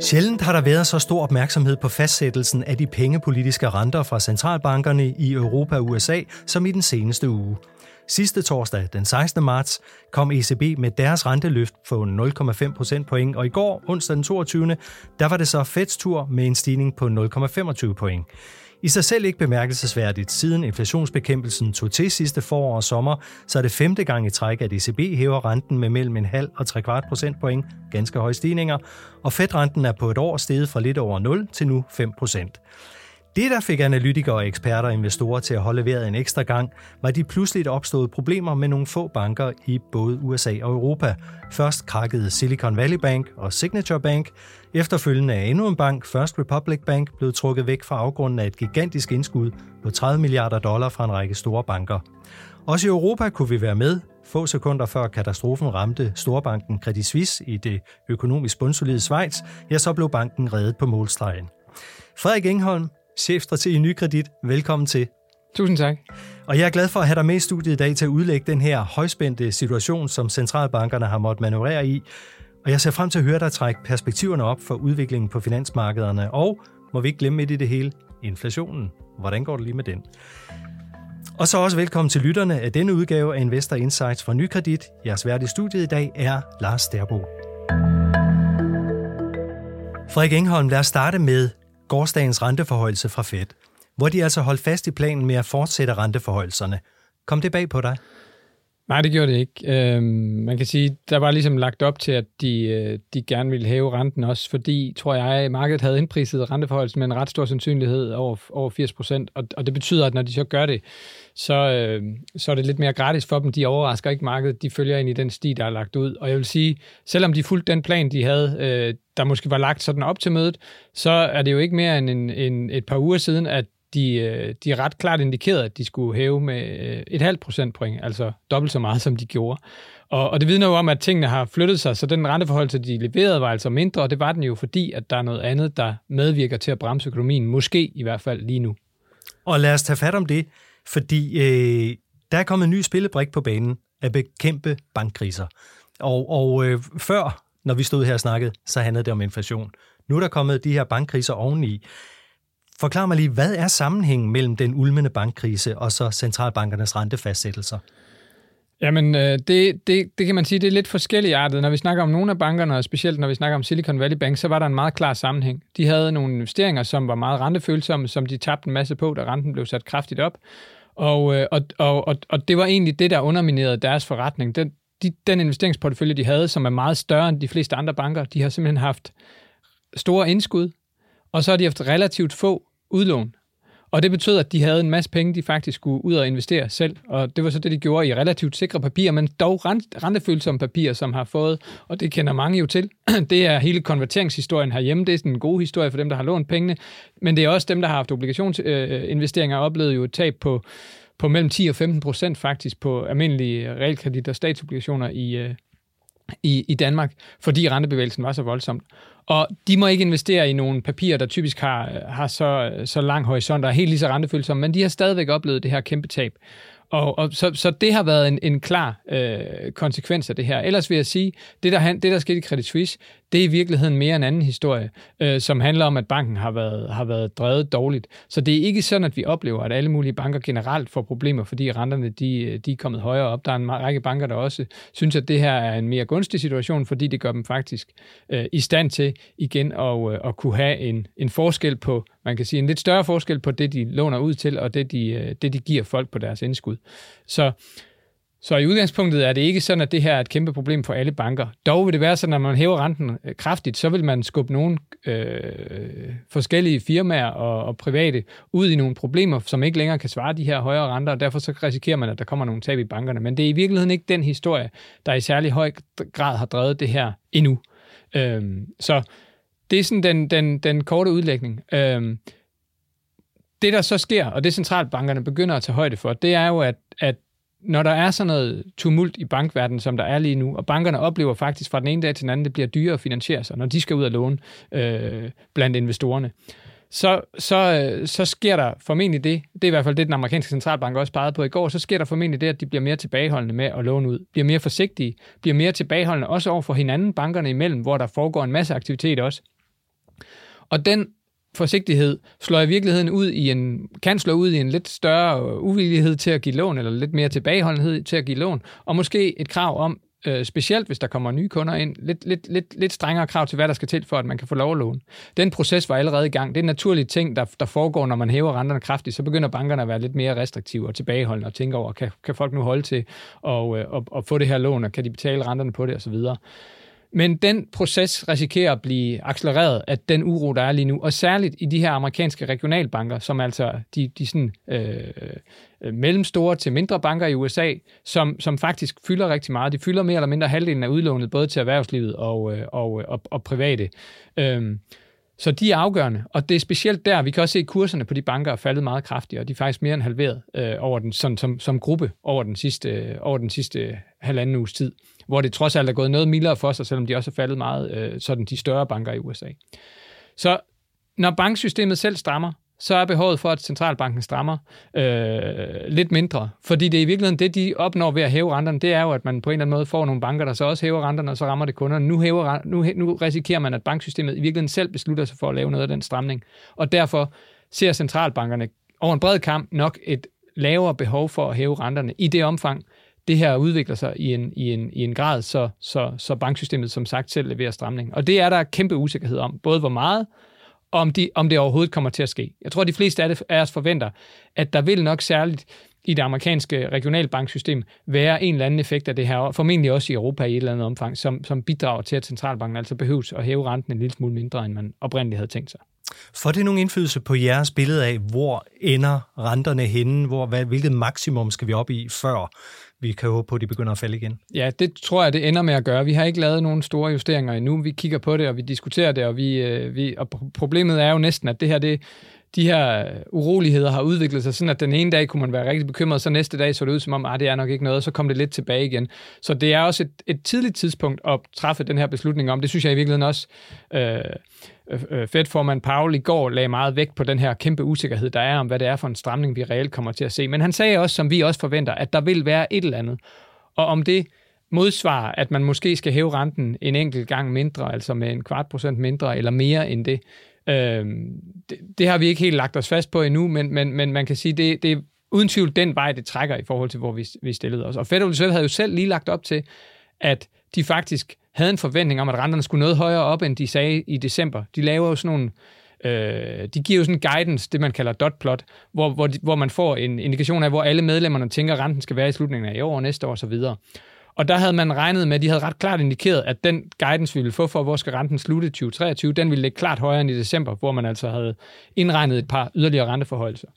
Sjældent har der været så stor opmærksomhed på fastsættelsen af de pengepolitiske renter fra centralbankerne i Europa og USA som i den seneste uge. Sidste torsdag, den 16. marts, kom ECB med deres renteløft på 0,5 procentpoint, og i går, onsdag den 22., der var det så Feds tur med en stigning på 0,25 point. I sig selv ikke bemærkelsesværdigt. Siden inflationsbekæmpelsen tog til sidste forår og sommer, så er det femte gang i træk, at ECB hæver renten med mellem en halv og tre kvart procentpoint, ganske høje stigninger, og Fed-renten er på et år steget fra lidt over 0 til nu 5 procent. Det, der fik analytikere og eksperter og investorer til at holde vejret en ekstra gang, var de pludseligt opståede problemer med nogle få banker i både USA og Europa. Først krakkede Silicon Valley Bank og Signature Bank. Efterfølgende er endnu en bank, First Republic Bank, blevet trukket væk fra afgrunden af et gigantisk indskud på 30 milliarder dollar fra en række store banker. Også i Europa kunne vi være med. Få sekunder før katastrofen ramte storbanken Credit Suisse i det økonomisk bundsolide Schweiz, ja, så blev banken reddet på målstregen. Frederik Engholm, chefstrateg i Nykredit. Velkommen til. Tusind tak. Og jeg er glad for at have dig med i studiet i dag til at udlægge den her højspændte situation, som centralbankerne har måttet manøvrere i. Og jeg ser frem til at høre dig trække perspektiverne op for udviklingen på finansmarkederne. Og må vi ikke glemme midt i det hele, inflationen. Hvordan går det lige med den? Og så også velkommen til lytterne af denne udgave af Investor Insights fra Nykredit. Jeres vært i studiet i dag er Lars Sterbo. Frederik Engholm, lad os starte med gårdsdagens renteforhøjelse fra Fed, hvor de altså holdt fast i planen med at fortsætte renteforhøjelserne. Kom det bag på dig? Nej, det gjorde det ikke. Øhm, man kan sige, der var ligesom lagt op til, at de, øh, de gerne ville hæve renten også, fordi, tror jeg, markedet havde indpriset renteforholdelsen med en ret stor sandsynlighed over, over 80 procent, og, og det betyder, at når de så gør det, så, øh, så er det lidt mere gratis for dem. De overrasker ikke markedet, de følger ind i den sti, der er lagt ud. Og jeg vil sige, selvom de fulgte den plan, de havde, øh, der måske var lagt sådan op til mødet, så er det jo ikke mere end en, en, et par uger siden, at de, øh, de ret klart indikerede, at de skulle hæve med øh, et halvt procentpoint, altså dobbelt så meget, som de gjorde. Og, og det vidner jo om, at tingene har flyttet sig, så den renteforhold, de leverede, var altså mindre, og det var den jo fordi, at der er noget andet, der medvirker til at bremse økonomien, måske i hvert fald lige nu. Og lad os tage fat om det, fordi øh, der er kommet en ny spillebrik på banen at bekæmpe bankkriser. Og, og øh, før, når vi stod her og snakkede, så handlede det om inflation. Nu er der kommet de her bankkriser oveni. Forklar mig lige, hvad er sammenhængen mellem den ulmende bankkrise og så centralbankernes rentefastsættelser? Jamen, øh, det, det, det kan man sige, det er lidt forskelligt artet. Når vi snakker om nogle af bankerne, og specielt når vi snakker om Silicon Valley Bank, så var der en meget klar sammenhæng. De havde nogle investeringer, som var meget rentefølsomme, som de tabte en masse på, da renten blev sat kraftigt op. Og, øh, og, og, og, og det var egentlig det, der underminerede deres forretning. Den, de, den investeringsportefølje, de havde, som er meget større end de fleste andre banker, de har simpelthen haft store indskud, og så har de haft relativt få udlån. Og det betød, at de havde en masse penge, de faktisk skulle ud og investere selv. Og det var så det, de gjorde i relativt sikre papirer, men dog rentefølsomme papirer, som har fået, og det kender mange jo til, det er hele konverteringshistorien herhjemme. Det er sådan en god historie for dem, der har lånt pengene, men det er også dem, der har haft obligationsinvesteringer og oplevet jo et tab på, på mellem 10 og 15 procent faktisk på almindelige realkredit- og statsobligationer i, øh, i, i Danmark, fordi rentebevægelsen var så voldsomt. Og de må ikke investere i nogle papirer, der typisk har, har så, så lang horisont og er helt lige så rentefølsomme, men de har stadigvæk oplevet det her kæmpe tab. Og, og så, så det har været en, en klar øh, konsekvens af det her. Ellers vil jeg sige, det der, det der skete i Credit Suisse, det er i virkeligheden mere en anden historie, øh, som handler om, at banken har været, har været drevet dårligt. Så det er ikke sådan, at vi oplever, at alle mulige banker generelt får problemer, fordi renterne de, de er kommet højere op. Der er en række banker, der også synes, at det her er en mere gunstig situation, fordi det gør dem faktisk øh, i stand til igen at, øh, at kunne have en, en forskel på, man kan sige en lidt større forskel på det, de låner ud til, og det, de, øh, det, de giver folk på deres indskud. Så så i udgangspunktet er det ikke sådan, at det her er et kæmpe problem for alle banker. Dog vil det være sådan, at når man hæver renten øh, kraftigt, så vil man skubbe nogle øh, forskellige firmaer og, og private ud i nogle problemer, som ikke længere kan svare de her højere renter, og derfor så risikerer man, at der kommer nogle tab i bankerne. Men det er i virkeligheden ikke den historie, der i særlig høj grad har drevet det her endnu. Øh, så det er sådan den, den, den korte udlægning. Øh, det, der så sker, og det centralbankerne begynder at tage højde for, det er jo, at, at når der er sådan noget tumult i bankverdenen, som der er lige nu, og bankerne oplever faktisk fra den ene dag til den anden, det bliver dyrere at finansiere sig, når de skal ud og låne øh, blandt investorerne, så, så, øh, så sker der formentlig det, det er i hvert fald det, den amerikanske centralbank også pegede på i går, så sker der formentlig det, at de bliver mere tilbageholdende med at låne ud, bliver mere forsigtige, bliver mere tilbageholdende også over for hinanden, bankerne imellem, hvor der foregår en masse aktivitet også. Og den forsigtighed slår i virkeligheden ud i en, kan slå ud i en lidt større øh, uvillighed til at give lån, eller lidt mere tilbageholdenhed til at give lån, og måske et krav om, øh, specielt hvis der kommer nye kunder ind, lidt, lidt, lidt, lidt strengere krav til, hvad der skal til for, at man kan få lov at låne. Den proces var allerede i gang. Det er en naturlig ting, der, der foregår, når man hæver renterne kraftigt. Så begynder bankerne at være lidt mere restriktive og tilbageholdende og tænke over, kan, kan folk nu holde til at og, og, og få det her lån, og kan de betale renterne på det osv. Men den proces risikerer at blive accelereret af den uro, der er lige nu, og særligt i de her amerikanske regionalbanker, som altså de, de sådan, øh, øh mellemstore til mindre banker i USA, som, som faktisk fylder rigtig meget. De fylder mere eller mindre halvdelen af udlånet, både til erhvervslivet og, øh, og, øh, og, og private. Øh, så de er afgørende, og det er specielt der, vi kan også se, at kurserne på de banker er faldet meget kraftigt, og de er faktisk mere end halveret øh, over den, sådan, som, som gruppe over den, sidste, øh, over den sidste halvanden uges tid, hvor det trods alt er gået noget mildere for sig, selvom de også er faldet meget, øh, sådan de større banker i USA. Så når banksystemet selv strammer, så er behovet for, at centralbanken strammer øh, lidt mindre. Fordi det er i virkeligheden det, de opnår ved at hæve renterne, det er jo, at man på en eller anden måde får nogle banker, der så også hæver renterne, og så rammer det kunderne. Nu, hæver, nu, nu risikerer man, at banksystemet i virkeligheden selv beslutter sig for at lave noget af den stramning. Og derfor ser centralbankerne over en bred kamp nok et lavere behov for at hæve renterne i det omfang, det her udvikler sig i en, i en, i en grad, så, så, så banksystemet som sagt selv leverer stramning. Og det er der kæmpe usikkerhed om, både hvor meget, om, de, om det overhovedet kommer til at ske. Jeg tror, de fleste af os forventer, at der vil nok særligt i det amerikanske regionalbanksystem være en eller anden effekt af det her, og formentlig også i Europa i et eller andet omfang, som, som bidrager til, at centralbanken altså behøves at hæve renten en lille smule mindre, end man oprindeligt havde tænkt sig. Får det nogen indflydelse på jeres billede af, hvor ender renterne henne? Hvor, hvad, hvilket maksimum skal vi op i, før vi kan håbe på, at de begynder at falde igen? Ja, det tror jeg, det ender med at gøre. Vi har ikke lavet nogen store justeringer endnu. Vi kigger på det, og vi diskuterer det, og, vi, øh, vi, og problemet er jo næsten, at det her, det, de her uroligheder har udviklet sig sådan, at den ene dag kunne man være rigtig bekymret, så næste dag så det ud som om, at ah, det er nok ikke noget, og så kom det lidt tilbage igen. Så det er også et, et tidligt tidspunkt at træffe den her beslutning om. Det synes jeg i virkeligheden også, øh, Øh, øh, Fed-formand Paul i går lagde meget vægt på den her kæmpe usikkerhed, der er om, hvad det er for en stramning, vi reelt kommer til at se. Men han sagde også, som vi også forventer, at der vil være et eller andet. Og om det modsvarer, at man måske skal hæve renten en enkelt gang mindre, altså med en kvart procent mindre eller mere end det, øh, det, det har vi ikke helt lagt os fast på endnu, men, men, men man kan sige, det, det er uden tvivl den vej, det trækker i forhold til, hvor vi, vi stillede os. Og Federal Reserve havde jo selv lige lagt op til, at de faktisk havde en forventning om, at renterne skulle noget højere op, end de sagde i december. De laver jo sådan nogle Øh, de giver jo sådan en guidance, det man kalder dot plot, hvor, hvor, de, hvor man får en indikation af, hvor alle medlemmerne tænker, at renten skal være i slutningen af i år næste år osv. Og der havde man regnet med, at de havde ret klart indikeret, at den guidance, vi ville få for, hvor skal renten slutte 2023, den ville ligge klart højere end i december, hvor man altså havde indregnet et par yderligere renteforholdelser.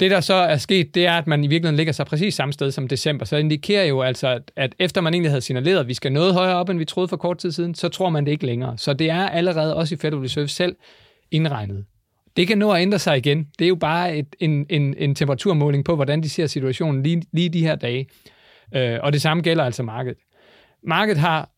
Det, der så er sket, det er, at man i virkeligheden ligger sig præcis samme sted som december. Så det indikerer jo altså, at efter man egentlig havde signaleret, at vi skal noget højere op, end vi troede for kort tid siden, så tror man det ikke længere. Så det er allerede også i Federal Reserve selv indregnet. Det kan nå at ændre sig igen. Det er jo bare et, en, en, en temperaturmåling på, hvordan de ser situationen lige, lige de her dage. Øh, og det samme gælder altså markedet. Markedet har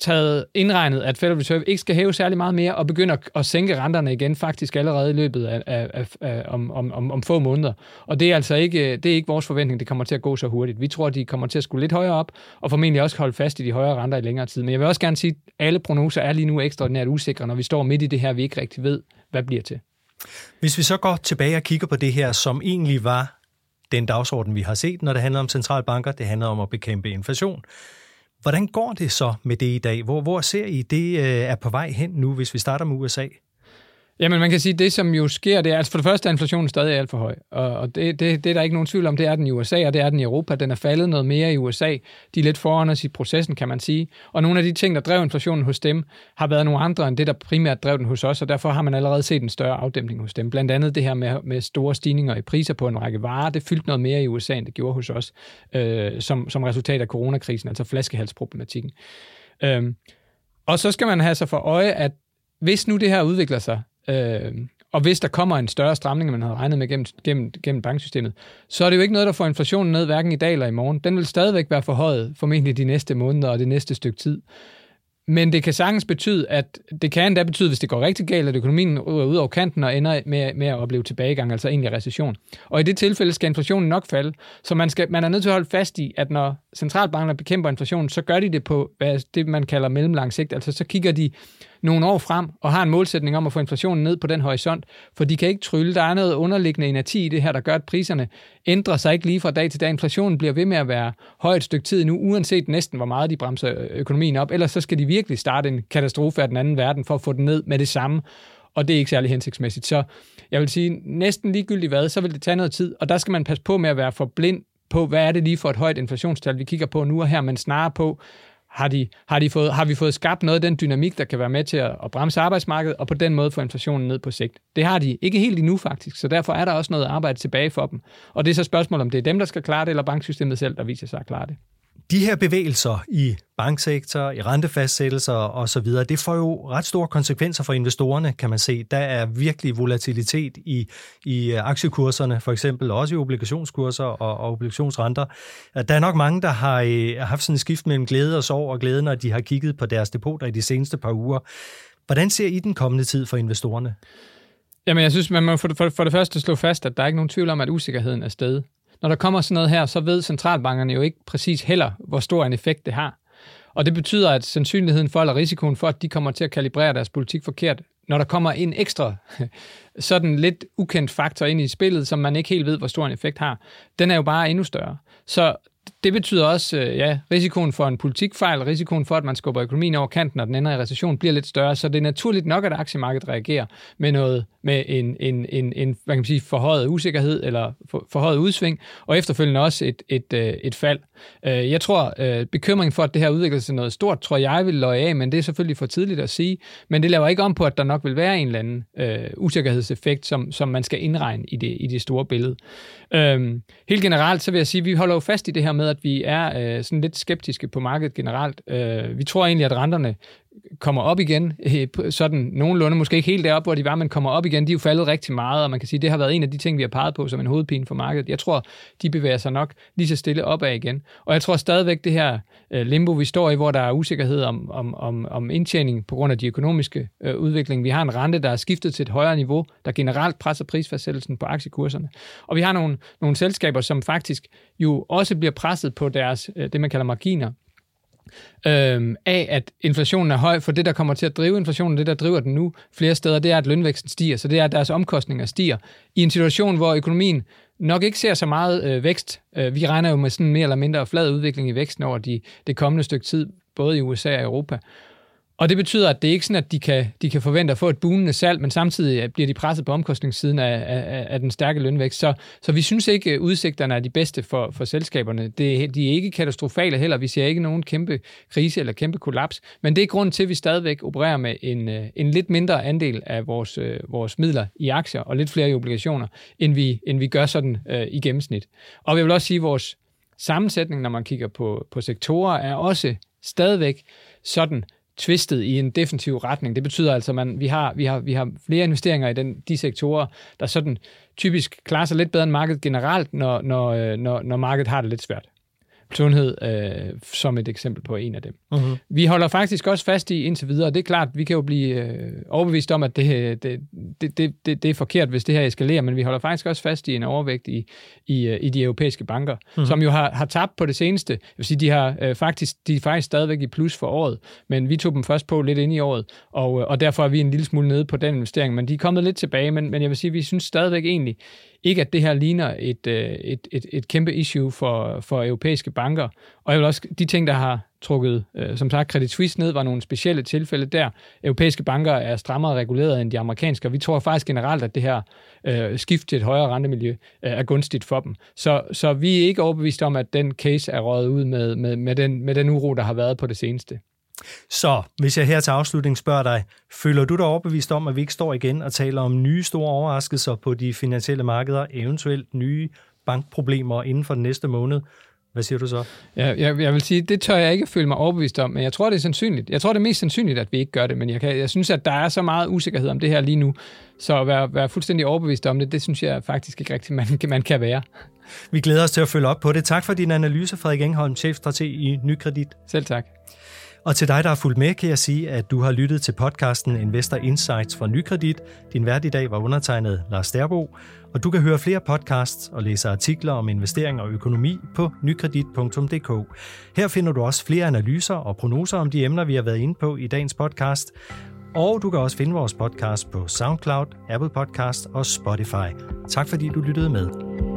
taget indregnet, at Federal Reserve ikke skal hæve særlig meget mere og begynder at sænke renterne igen faktisk allerede i løbet af, af, af, af om, om, om få måneder. Og det er altså ikke, det er ikke vores forventning, det kommer til at gå så hurtigt. Vi tror, de kommer til at skulle lidt højere op og formentlig også holde fast i de højere renter i længere tid. Men jeg vil også gerne sige, at alle prognoser er lige nu ekstraordinært usikre, når vi står midt i det her, vi ikke rigtig ved, hvad bliver til. Hvis vi så går tilbage og kigger på det her, som egentlig var den dagsorden, vi har set, når det handler om centralbanker. Det handler om at bekæmpe inflation. Hvordan går det så med det i dag? Hvor, hvor ser I, det øh, er på vej hen nu, hvis vi starter med USA? Jamen, man kan sige, at det, som jo sker, det er, altså for det første er inflationen stadig alt for høj, og, og det, det, det er der ikke nogen tvivl om, det er den i USA, og det er den i Europa. Den er faldet noget mere i USA. De er lidt foran os i processen, kan man sige. Og nogle af de ting, der drev inflationen hos dem, har været nogle andre end det, der primært drev den hos os, og derfor har man allerede set en større afdæmpning hos dem. Blandt andet det her med, med store stigninger i priser på en række varer, det fyldte noget mere i USA, end det gjorde hos os, øh, som, som resultat af coronakrisen, altså flaskehalsproblematikken. Øh, og så skal man have sig for øje, at hvis nu det her udvikler sig Øh, og hvis der kommer en større stramning, end man havde regnet med gennem, gennem, gennem banksystemet, så er det jo ikke noget, der får inflationen ned, hverken i dag eller i morgen. Den vil stadigvæk være forhøjet, formentlig de næste måneder og det næste stykke tid. Men det kan sagtens betyde, at det kan endda betyde, hvis det går rigtig galt, at økonomien ryger ud over kanten og ender med, med at opleve tilbagegang, altså egentlig recession. Og i det tilfælde skal inflationen nok falde. Så man, skal, man er nødt til at holde fast i, at når centralbankerne bekæmper inflationen, så gør de det på hvad, det, man kalder mellemlang sigt. Altså så kigger de nogle år frem og har en målsætning om at få inflationen ned på den horisont, for de kan ikke trylle. Der er noget underliggende inerti i det her, der gør, at priserne ændrer sig ikke lige fra dag til dag. Inflationen bliver ved med at være højt et stykke tid nu, uanset næsten hvor meget de bremser økonomien op. Ellers så skal de virkelig starte en katastrofe af den anden verden for at få den ned med det samme og det er ikke særlig hensigtsmæssigt. Så jeg vil sige, næsten ligegyldigt hvad, så vil det tage noget tid, og der skal man passe på med at være for blind på, hvad er det lige for et højt inflationstal, vi kigger på nu og her, men snarere på, har, de, har, de fået, har vi fået skabt noget af den dynamik, der kan være med til at, at bremse arbejdsmarkedet, og på den måde få inflationen ned på sigt. Det har de ikke helt endnu faktisk, så derfor er der også noget arbejde tilbage for dem. Og det er så spørgsmålet, om det er dem, der skal klare det, eller banksystemet selv, der viser sig at klare det. De her bevægelser i banksektor, i rentefastsættelser osv., det får jo ret store konsekvenser for investorerne, kan man se. Der er virkelig volatilitet i, i øh, aktiekurserne, for eksempel også i obligationskurser og, og obligationsrenter. Øh, der er nok mange, der har øh, haft sådan et skift mellem glæde og sorg og glæde, når de har kigget på deres depoter i de seneste par uger. Hvordan ser I den kommende tid for investorerne? Jamen, jeg synes, man må for det, for det første slå fast, at der er ikke nogen tvivl om, at usikkerheden er sted når der kommer sådan noget her, så ved centralbankerne jo ikke præcis heller, hvor stor en effekt det har. Og det betyder, at sandsynligheden for, eller risikoen for, at de kommer til at kalibrere deres politik forkert, når der kommer en ekstra sådan lidt ukendt faktor ind i spillet, som man ikke helt ved, hvor stor en effekt har, den er jo bare endnu større. Så det betyder også, øh, ja, risikoen for en politikfejl, risikoen for, at man skubber økonomien over kanten, og den ender i recession, bliver lidt større. Så det er naturligt nok, at aktiemarkedet reagerer med noget, med en, en, en, en hvad kan man sige, forhøjet usikkerhed eller for, forhøjet udsving, og efterfølgende også et, et, øh, et, fald. Øh, jeg tror, bekymringen for, at det her udvikler sig noget stort, tror jeg vil løje af, men det er selvfølgelig for tidligt at sige. Men det laver ikke om på, at der nok vil være en eller anden øh, usikkerhedseffekt, som, som man skal indregne i det, i det store billede. Øhm, helt generelt, så vil jeg sige, at vi holder jo fast i det her med, at vi er øh, sådan lidt skeptiske på markedet generelt. Øh, vi tror egentlig, at renterne kommer op igen, øh, sådan nogenlunde, måske ikke helt deroppe, hvor de var, men kommer op igen, de er jo faldet rigtig meget, og man kan sige, det har været en af de ting, vi har peget på som en hovedpine for markedet. Jeg tror, de bevæger sig nok lige så stille opad igen. Og jeg tror stadigvæk, det her øh, limbo, vi står i, hvor der er usikkerhed om, om, om, om indtjening på grund af de økonomiske øh, udvikling. Vi har en rente, der er skiftet til et højere niveau, der generelt presser prisfastsættelsen på aktiekurserne. Og vi har nogle, nogle selskaber, som faktisk jo også bliver presset på deres, øh, det man kalder marginer, øh, af, at inflationen er høj, for det, der kommer til at drive inflationen, det, der driver den nu flere steder, det er, at lønvæksten stiger, så det er, at deres omkostninger stiger. I en situation, hvor økonomien nok ikke ser så meget øh, vækst. Øh, vi regner jo med sådan mere eller mindre flad udvikling i væksten over de, det kommende stykke tid, både i USA og Europa. Og det betyder, at det er ikke sådan, at de kan, de kan forvente at få et bunende salg, men samtidig øh, bliver de presset på omkostningssiden af, af, af den stærke lønvækst. Så, så vi synes ikke, at udsigterne er de bedste for, for selskaberne. Det, de er ikke katastrofale heller. Vi ser ikke nogen kæmpe krise eller kæmpe kollaps. Men det er grund til, at vi stadigvæk opererer med en, øh, en lidt mindre andel af vores, vores midler i aktier og lidt flere i obligationer, end vi, end vi gør sådan øh, i gennemsnit. Og vi vil også sige, at vores sammensætning, når man kigger på, på sektorer, er også stadigvæk sådan, tvistet i en defensiv retning. Det betyder altså, at man, vi, har, vi, har, vi har flere investeringer i den, de sektorer, der sådan typisk klarer sig lidt bedre end markedet generelt, når, når, øh, når, når markedet har det lidt svært sundhed øh, som et eksempel på en af dem. Uh-huh. Vi holder faktisk også fast i indtil videre, og det er klart, vi kan jo blive øh, overbevist om, at det, det, det, det, det er forkert, hvis det her eskalerer, men vi holder faktisk også fast i en overvægt i, i, øh, i de europæiske banker, uh-huh. som jo har, har tabt på det seneste. Jeg vil sige, de, har, øh, faktisk, de er faktisk stadigvæk i plus for året, men vi tog dem først på lidt ind i året, og, øh, og derfor er vi en lille smule nede på den investering, men de er kommet lidt tilbage, men, men jeg vil sige, vi synes stadigvæk egentlig, ikke, at det her ligner et, øh, et, et, et kæmpe issue for, for europæiske banker. Og jeg vil også, de ting, der har trukket, øh, som sagt, Credit Suisse ned, var nogle specielle tilfælde der. Europæiske banker er strammere reguleret end de amerikanske, og vi tror faktisk generelt, at det her øh, skift til et højere rentemiljø øh, er gunstigt for dem. Så, så vi er ikke overbevist om, at den case er røget ud med, med, med, den, med den uro, der har været på det seneste. Så hvis jeg her til afslutning spørger dig, føler du dig overbevist om, at vi ikke står igen og taler om nye store overraskelser på de finansielle markeder, eventuelt nye bankproblemer inden for den næste måned? Hvad siger du så? Ja, jeg, jeg vil sige, det tør jeg ikke føle mig overbevist om, men jeg tror, det er sandsynligt. Jeg tror, det er mest sandsynligt, at vi ikke gør det, men jeg, kan, jeg synes, at der er så meget usikkerhed om det her lige nu, så at være, være fuldstændig overbevist om det, det synes jeg faktisk ikke rigtigt, man, man kan være. Vi glæder os til at følge op på det. Tak for din analyse, Frederik Engholm, chefstrateg i Nykredit. Selv tak. Og til dig, der har fulgt med, kan jeg sige, at du har lyttet til podcasten Investor Insights fra Nykredit. Din vært i dag var undertegnet Lars Derbo, og du kan høre flere podcasts og læse artikler om investering og økonomi på nykredit.dk. Her finder du også flere analyser og prognoser om de emner, vi har været inde på i dagens podcast. Og du kan også finde vores podcast på SoundCloud, Apple Podcast og Spotify. Tak fordi du lyttede med.